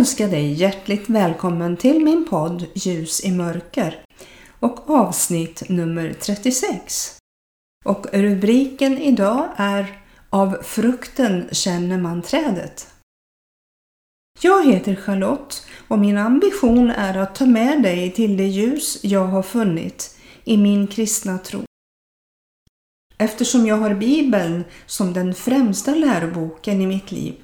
Jag önska dig hjärtligt välkommen till min podd Ljus i mörker och avsnitt nummer 36. Och rubriken idag är Av frukten känner man trädet. Jag heter Charlotte och min ambition är att ta med dig till det ljus jag har funnit i min kristna tro. Eftersom jag har Bibeln som den främsta läroboken i mitt liv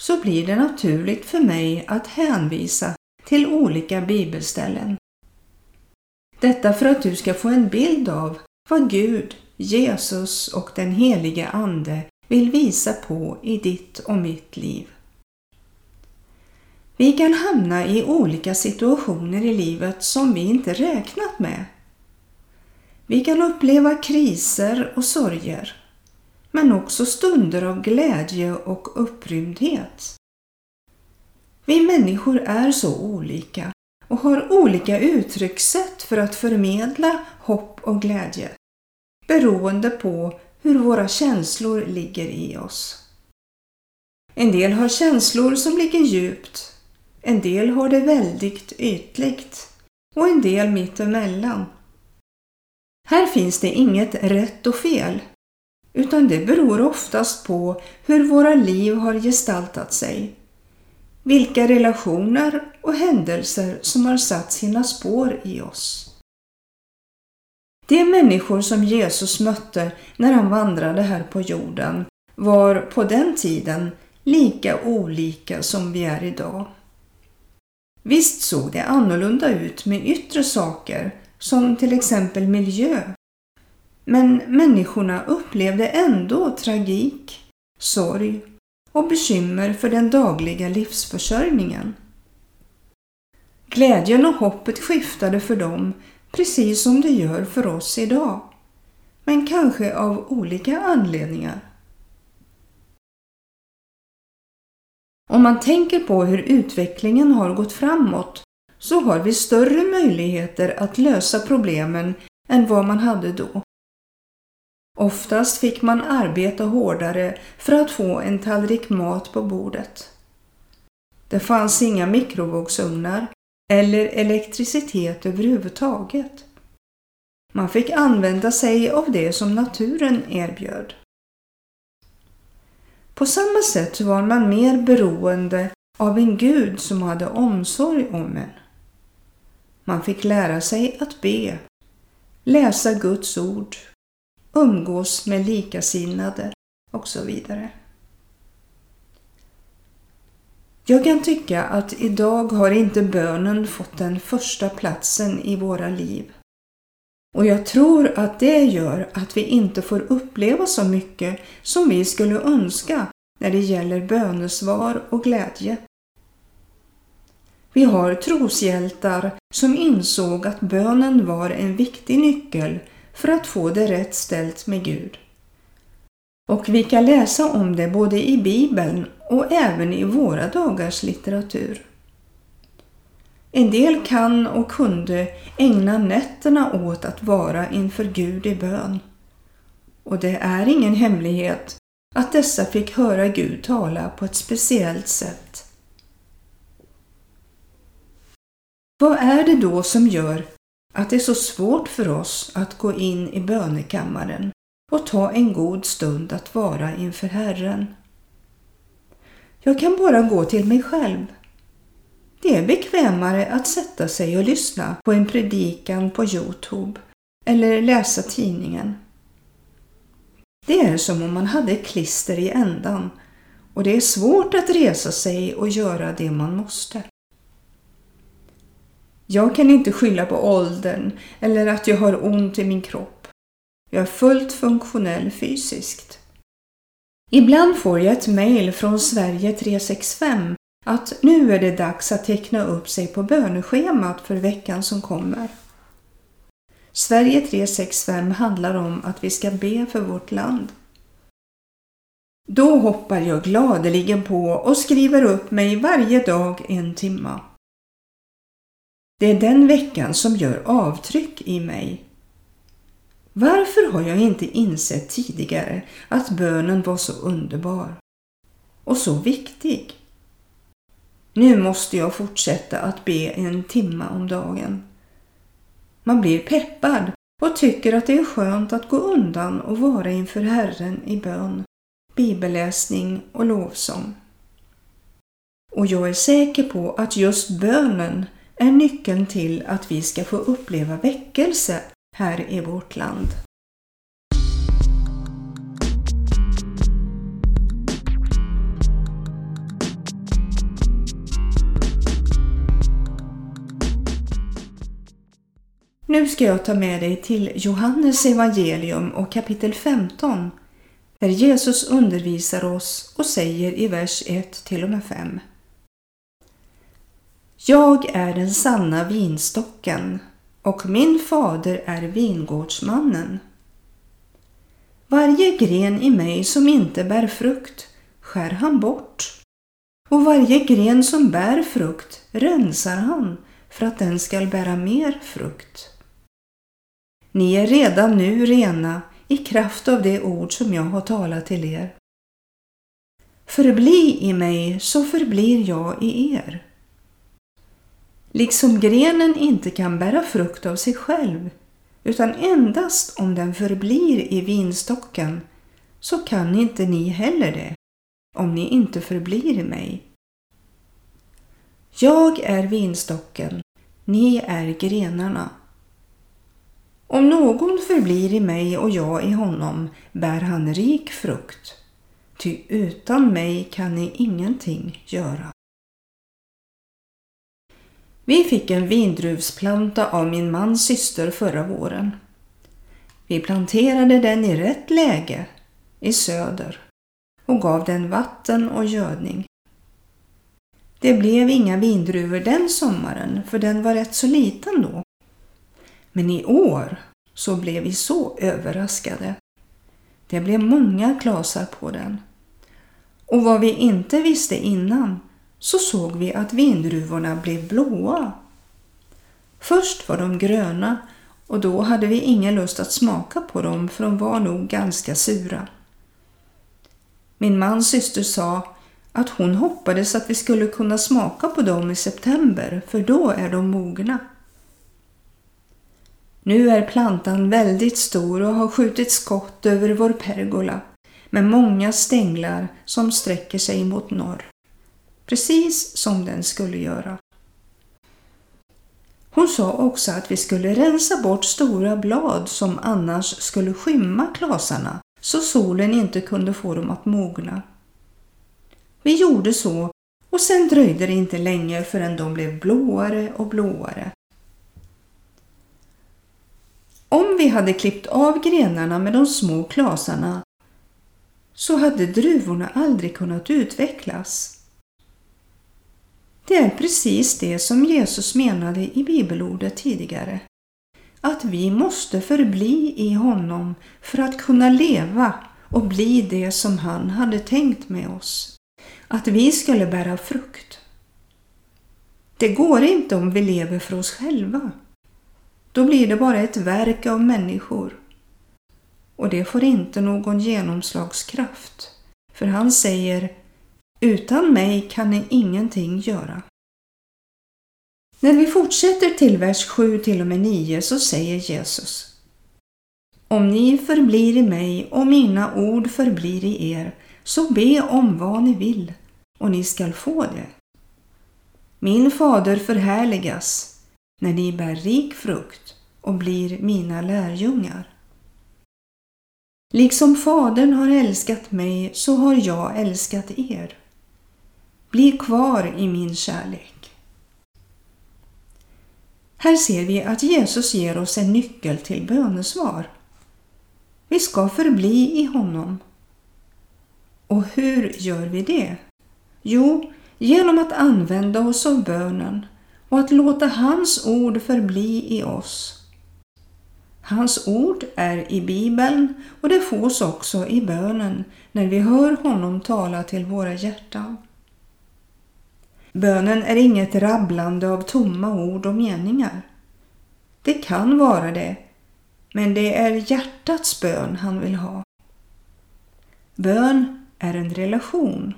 så blir det naturligt för mig att hänvisa till olika bibelställen. Detta för att du ska få en bild av vad Gud, Jesus och den helige Ande vill visa på i ditt och mitt liv. Vi kan hamna i olika situationer i livet som vi inte räknat med. Vi kan uppleva kriser och sorger men också stunder av glädje och upprymdhet. Vi människor är så olika och har olika uttryckssätt för att förmedla hopp och glädje beroende på hur våra känslor ligger i oss. En del har känslor som ligger djupt, en del har det väldigt ytligt och en del mittemellan. Här finns det inget rätt och fel utan det beror oftast på hur våra liv har gestaltat sig. Vilka relationer och händelser som har satt sina spår i oss. De människor som Jesus mötte när han vandrade här på jorden var på den tiden lika olika som vi är idag. Visst såg det annorlunda ut med yttre saker som till exempel miljö men människorna upplevde ändå tragik, sorg och bekymmer för den dagliga livsförsörjningen. Glädjen och hoppet skiftade för dem precis som det gör för oss idag, men kanske av olika anledningar. Om man tänker på hur utvecklingen har gått framåt så har vi större möjligheter att lösa problemen än vad man hade då. Oftast fick man arbeta hårdare för att få en tallrik mat på bordet. Det fanns inga mikrovågsugnar eller elektricitet överhuvudtaget. Man fick använda sig av det som naturen erbjöd. På samma sätt var man mer beroende av en gud som hade omsorg om en. Man fick lära sig att be, läsa Guds ord umgås med likasinnade och så vidare. Jag kan tycka att idag har inte bönen fått den första platsen i våra liv. Och jag tror att det gör att vi inte får uppleva så mycket som vi skulle önska när det gäller bönesvar och glädje. Vi har troshjältar som insåg att bönen var en viktig nyckel för att få det rätt ställt med Gud. Och vi kan läsa om det både i Bibeln och även i våra dagars litteratur. En del kan och kunde ägna nätterna åt att vara inför Gud i bön. Och det är ingen hemlighet att dessa fick höra Gud tala på ett speciellt sätt. Vad är det då som gör att det är så svårt för oss att gå in i bönekammaren och ta en god stund att vara inför Herren. Jag kan bara gå till mig själv. Det är bekvämare att sätta sig och lyssna på en predikan på Youtube eller läsa tidningen. Det är som om man hade klister i ändan och det är svårt att resa sig och göra det man måste. Jag kan inte skylla på åldern eller att jag har ont i min kropp. Jag är fullt funktionell fysiskt. Ibland får jag ett mejl från Sverige 365 att nu är det dags att teckna upp sig på böneschemat för veckan som kommer. Sverige 365 handlar om att vi ska be för vårt land. Då hoppar jag gladeligen på och skriver upp mig varje dag en timma. Det är den veckan som gör avtryck i mig. Varför har jag inte insett tidigare att bönen var så underbar och så viktig? Nu måste jag fortsätta att be en timme om dagen. Man blir peppad och tycker att det är skönt att gå undan och vara inför Herren i bön, bibelläsning och lovsång. Och jag är säker på att just bönen är nyckeln till att vi ska få uppleva väckelse här i vårt land. Nu ska jag ta med dig till Johannes evangelium och kapitel 15 där Jesus undervisar oss och säger i vers 1 till och med 5. Jag är den sanna vinstocken och min fader är vingårdsmannen. Varje gren i mig som inte bär frukt skär han bort och varje gren som bär frukt rensar han för att den skall bära mer frukt. Ni är redan nu rena i kraft av det ord som jag har talat till er. Förbli i mig så förblir jag i er. Liksom grenen inte kan bära frukt av sig själv utan endast om den förblir i vinstocken så kan inte ni heller det om ni inte förblir i mig. Jag är vinstocken, ni är grenarna. Om någon förblir i mig och jag i honom bär han rik frukt, ty utan mig kan ni ingenting göra. Vi fick en vindruvsplanta av min mans syster förra våren. Vi planterade den i rätt läge, i söder, och gav den vatten och gödning. Det blev inga vindruvor den sommaren för den var rätt så liten då men i år så blev vi så överraskade. Det blev många klasar på den. Och vad vi inte visste innan så såg vi att vindruvorna blev blåa. Först var de gröna och då hade vi ingen lust att smaka på dem för de var nog ganska sura. Min mans syster sa att hon hoppades att vi skulle kunna smaka på dem i september för då är de mogna. Nu är plantan väldigt stor och har skjutit skott över vår pergola med många stänglar som sträcker sig mot norr. Precis som den skulle göra. Hon sa också att vi skulle rensa bort stora blad som annars skulle skymma klasarna så solen inte kunde få dem att mogna. Vi gjorde så och sen dröjde det inte länge förrän de blev blåare och blåare. Om vi hade klippt av grenarna med de små klasarna så hade druvorna aldrig kunnat utvecklas. Det är precis det som Jesus menade i bibelordet tidigare. Att vi måste förbli i honom för att kunna leva och bli det som han hade tänkt med oss. Att vi skulle bära frukt. Det går inte om vi lever för oss själva. Då blir det bara ett verk av människor. Och det får inte någon genomslagskraft. För han säger utan mig kan ni ingenting göra. När vi fortsätter till vers 7 till och med 9 så säger Jesus Om ni förblir i mig och mina ord förblir i er så be om vad ni vill och ni skall få det. Min fader förhärligas när ni bär rik frukt och blir mina lärjungar. Liksom Fadern har älskat mig så har jag älskat er. Bli kvar i min kärlek. Här ser vi att Jesus ger oss en nyckel till bönesvar. Vi ska förbli i honom. Och hur gör vi det? Jo, genom att använda oss av bönen och att låta hans ord förbli i oss. Hans ord är i Bibeln och det fås också i bönen när vi hör honom tala till våra hjärtan. Bönen är inget rabblande av tomma ord och meningar. Det kan vara det, men det är hjärtats bön han vill ha. Bön är en relation.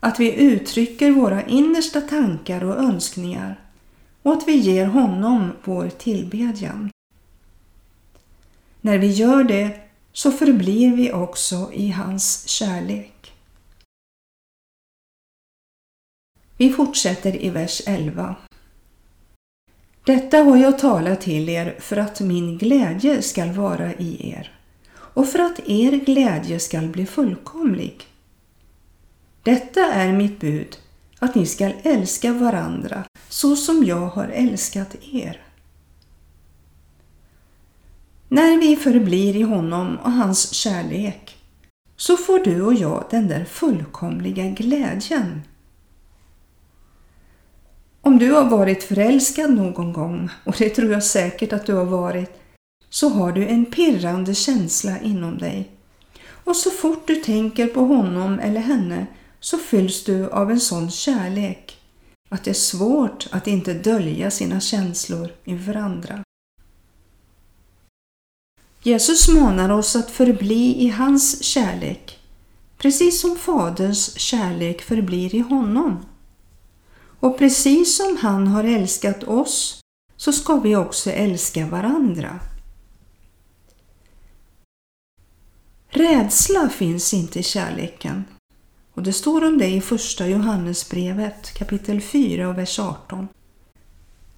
att vi uttrycker våra innersta tankar och önskningar och att vi ger honom vår tillbedjan. När vi gör det så förblir vi också i hans kärlek. Vi fortsätter i vers 11. Detta har jag talat till er för att min glädje skall vara i er och för att er glädje skall bli fullkomlig. Detta är mitt bud, att ni skall älska varandra så som jag har älskat er. När vi förblir i honom och hans kärlek så får du och jag den där fullkomliga glädjen. Om du har varit förälskad någon gång, och det tror jag säkert att du har varit, så har du en pirrande känsla inom dig. Och så fort du tänker på honom eller henne så fylls du av en sån kärlek att det är svårt att inte dölja sina känslor inför andra. Jesus manar oss att förbli i hans kärlek, precis som Faderns kärlek förblir i honom. Och precis som han har älskat oss så ska vi också älska varandra. Rädsla finns inte i kärleken. Och det står om det i första Johannesbrevet kapitel 4 och vers 18.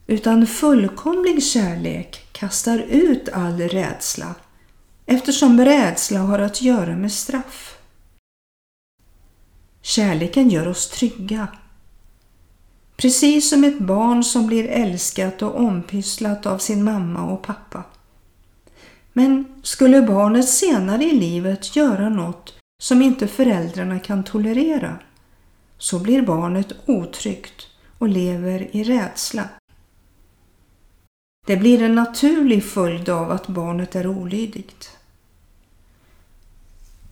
Utan fullkomlig kärlek kastar ut all rädsla eftersom rädsla har att göra med straff. Kärleken gör oss trygga. Precis som ett barn som blir älskat och ompysslat av sin mamma och pappa. Men skulle barnet senare i livet göra något som inte föräldrarna kan tolerera så blir barnet otryggt och lever i rädsla. Det blir en naturlig följd av att barnet är olydigt.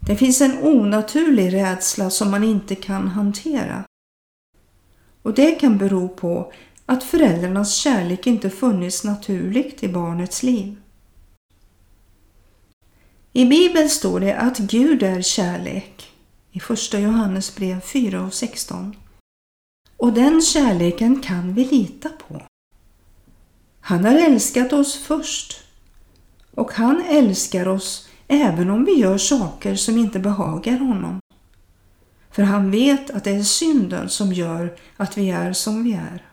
Det finns en onaturlig rädsla som man inte kan hantera. Och det kan bero på att föräldrarnas kärlek inte funnits naturligt i barnets liv. I Bibeln står det att Gud är kärlek i Första Johannesbrev 4 och 16. Och den kärleken kan vi lita på. Han har älskat oss först och han älskar oss även om vi gör saker som inte behagar honom. För han vet att det är synden som gör att vi är som vi är.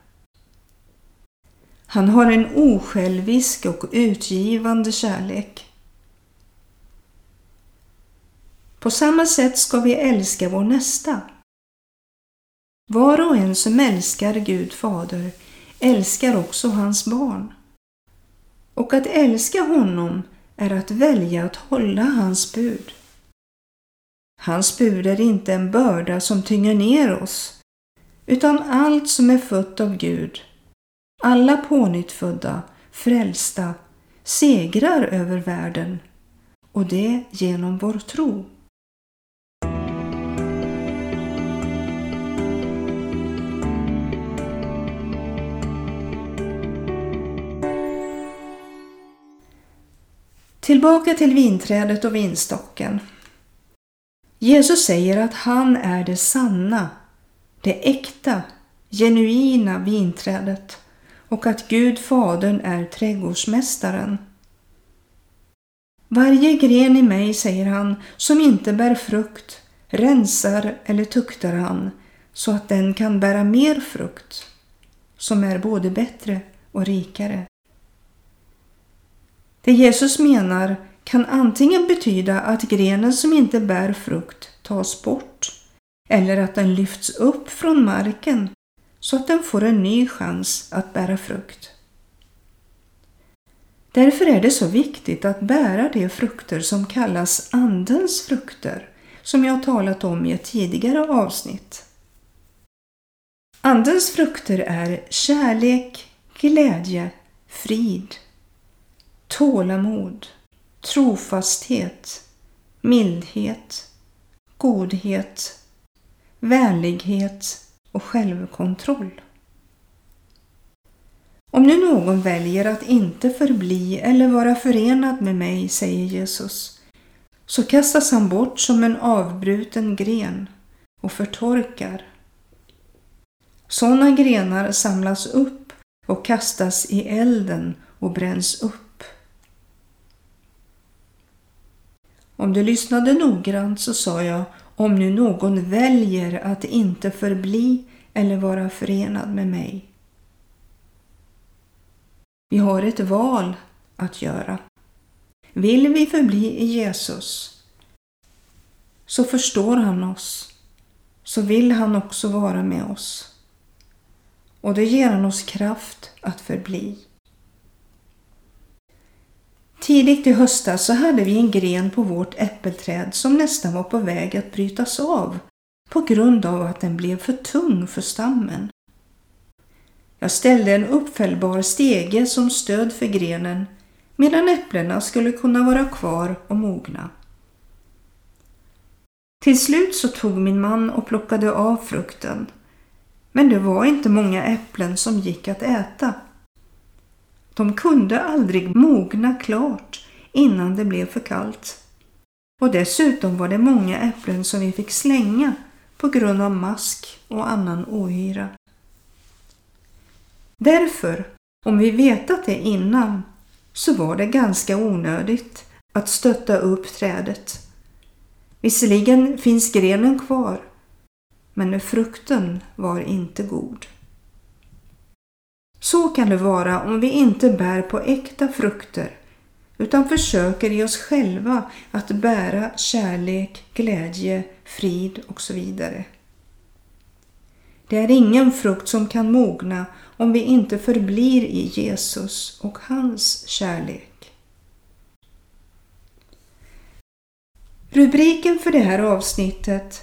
Han har en osjälvisk och utgivande kärlek. På samma sätt ska vi älska vår nästa. Var och en som älskar Gud Fader älskar också hans barn. Och att älska honom är att välja att hålla hans bud. Hans bud är inte en börda som tynger ner oss, utan allt som är fött av Gud, alla pånyttfödda, frälsta, segrar över världen och det genom vår tro. Tillbaka till vinträdet och vinstocken. Jesus säger att han är det sanna, det äkta, genuina vinträdet och att Gud Fadern är trädgårdsmästaren. Varje gren i mig, säger han, som inte bär frukt rensar eller tuktar han så att den kan bära mer frukt, som är både bättre och rikare. Det Jesus menar kan antingen betyda att grenen som inte bär frukt tas bort eller att den lyfts upp från marken så att den får en ny chans att bära frukt. Därför är det så viktigt att bära de frukter som kallas Andens frukter, som jag talat om i ett tidigare avsnitt. Andens frukter är kärlek, glädje, frid, tålamod, trofasthet, mildhet, godhet, vänlighet och självkontroll. Om nu någon väljer att inte förbli eller vara förenad med mig, säger Jesus, så kastas han bort som en avbruten gren och förtorkar. Sådana grenar samlas upp och kastas i elden och bränns upp. Om du lyssnade noggrant så sa jag om nu någon väljer att inte förbli eller vara förenad med mig. Vi har ett val att göra. Vill vi förbli i Jesus så förstår han oss, så vill han också vara med oss. Och det ger han oss kraft att förbli. Tidigt i höstas så hade vi en gren på vårt äppelträd som nästan var på väg att brytas av på grund av att den blev för tung för stammen. Jag ställde en uppfällbar stege som stöd för grenen medan äpplena skulle kunna vara kvar och mogna. Till slut så tog min man och plockade av frukten. Men det var inte många äpplen som gick att äta. De kunde aldrig mogna klart innan det blev för kallt. Och dessutom var det många äpplen som vi fick slänga på grund av mask och annan ohyra. Därför, om vi vetat det innan, så var det ganska onödigt att stötta upp trädet. Visserligen finns grenen kvar, men frukten var inte god. Så kan det vara om vi inte bär på äkta frukter utan försöker i oss själva att bära kärlek, glädje, frid och så vidare. Det är ingen frukt som kan mogna om vi inte förblir i Jesus och hans kärlek. Rubriken för det här avsnittet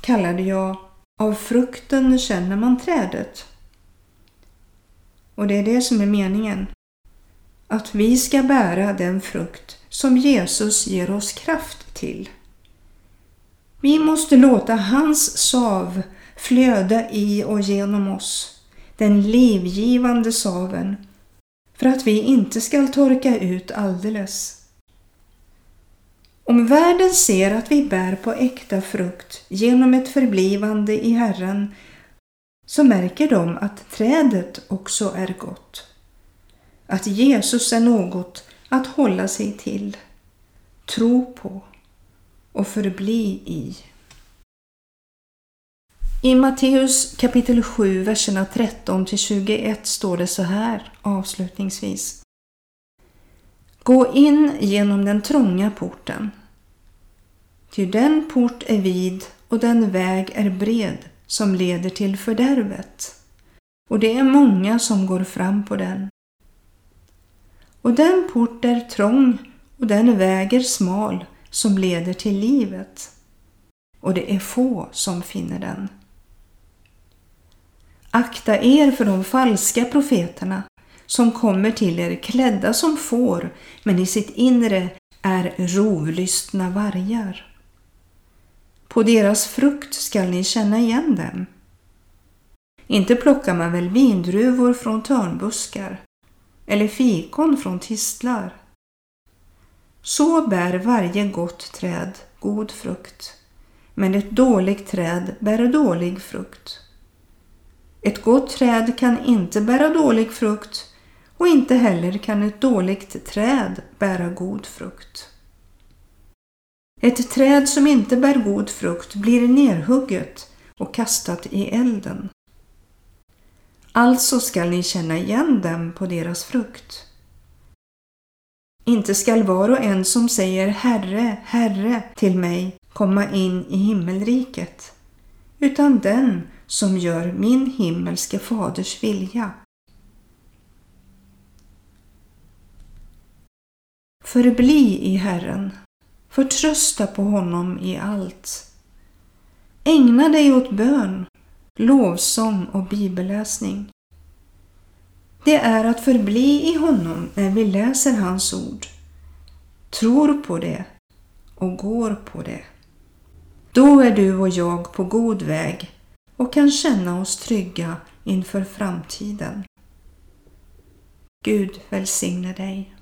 kallade jag Av frukten känner man trädet. Och det är det som är meningen. Att vi ska bära den frukt som Jesus ger oss kraft till. Vi måste låta hans sav flöda i och genom oss, den livgivande saven, för att vi inte skall torka ut alldeles. Om världen ser att vi bär på äkta frukt genom ett förblivande i Herren så märker de att trädet också är gott. Att Jesus är något att hålla sig till, tro på och förbli i. I Matteus kapitel 7, verserna 13 till 21 står det så här avslutningsvis. Gå in genom den trånga porten. Ty den port är vid och den väg är bred som leder till fördärvet. Och det är många som går fram på den. Och den port är trång och den väg är smal som leder till livet. Och det är få som finner den. Akta er för de falska profeterna som kommer till er klädda som får men i sitt inre är rovlystna vargar. På deras frukt skall ni känna igen dem. Inte plockar man väl vindruvor från törnbuskar eller fikon från tistlar. Så bär varje gott träd god frukt, men ett dåligt träd bär dålig frukt. Ett gott träd kan inte bära dålig frukt och inte heller kan ett dåligt träd bära god frukt. Ett träd som inte bär god frukt blir nerhugget och kastat i elden. Alltså skall ni känna igen dem på deras frukt. Inte skall var och en som säger Herre, Herre till mig komma in i himmelriket, utan den som gör min himmelske faders vilja. Förbli i Herren, förtrösta på honom i allt. Ägna dig åt bön, lovsång och bibelläsning. Det är att förbli i honom när vi läser hans ord, tror på det och går på det. Då är du och jag på god väg och kan känna oss trygga inför framtiden. Gud välsigne dig.